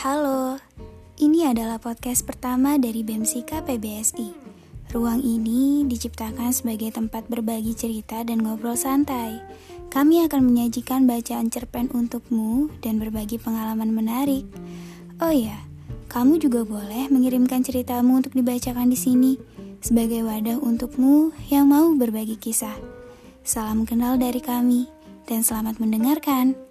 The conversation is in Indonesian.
Halo, ini adalah podcast pertama dari BEMSIKA PBSI. Ruang ini diciptakan sebagai tempat berbagi cerita dan ngobrol santai. Kami akan menyajikan bacaan cerpen untukmu dan berbagi pengalaman menarik. Oh ya, kamu juga boleh mengirimkan ceritamu untuk dibacakan di sini sebagai wadah untukmu yang mau berbagi kisah. Salam kenal dari kami dan selamat mendengarkan.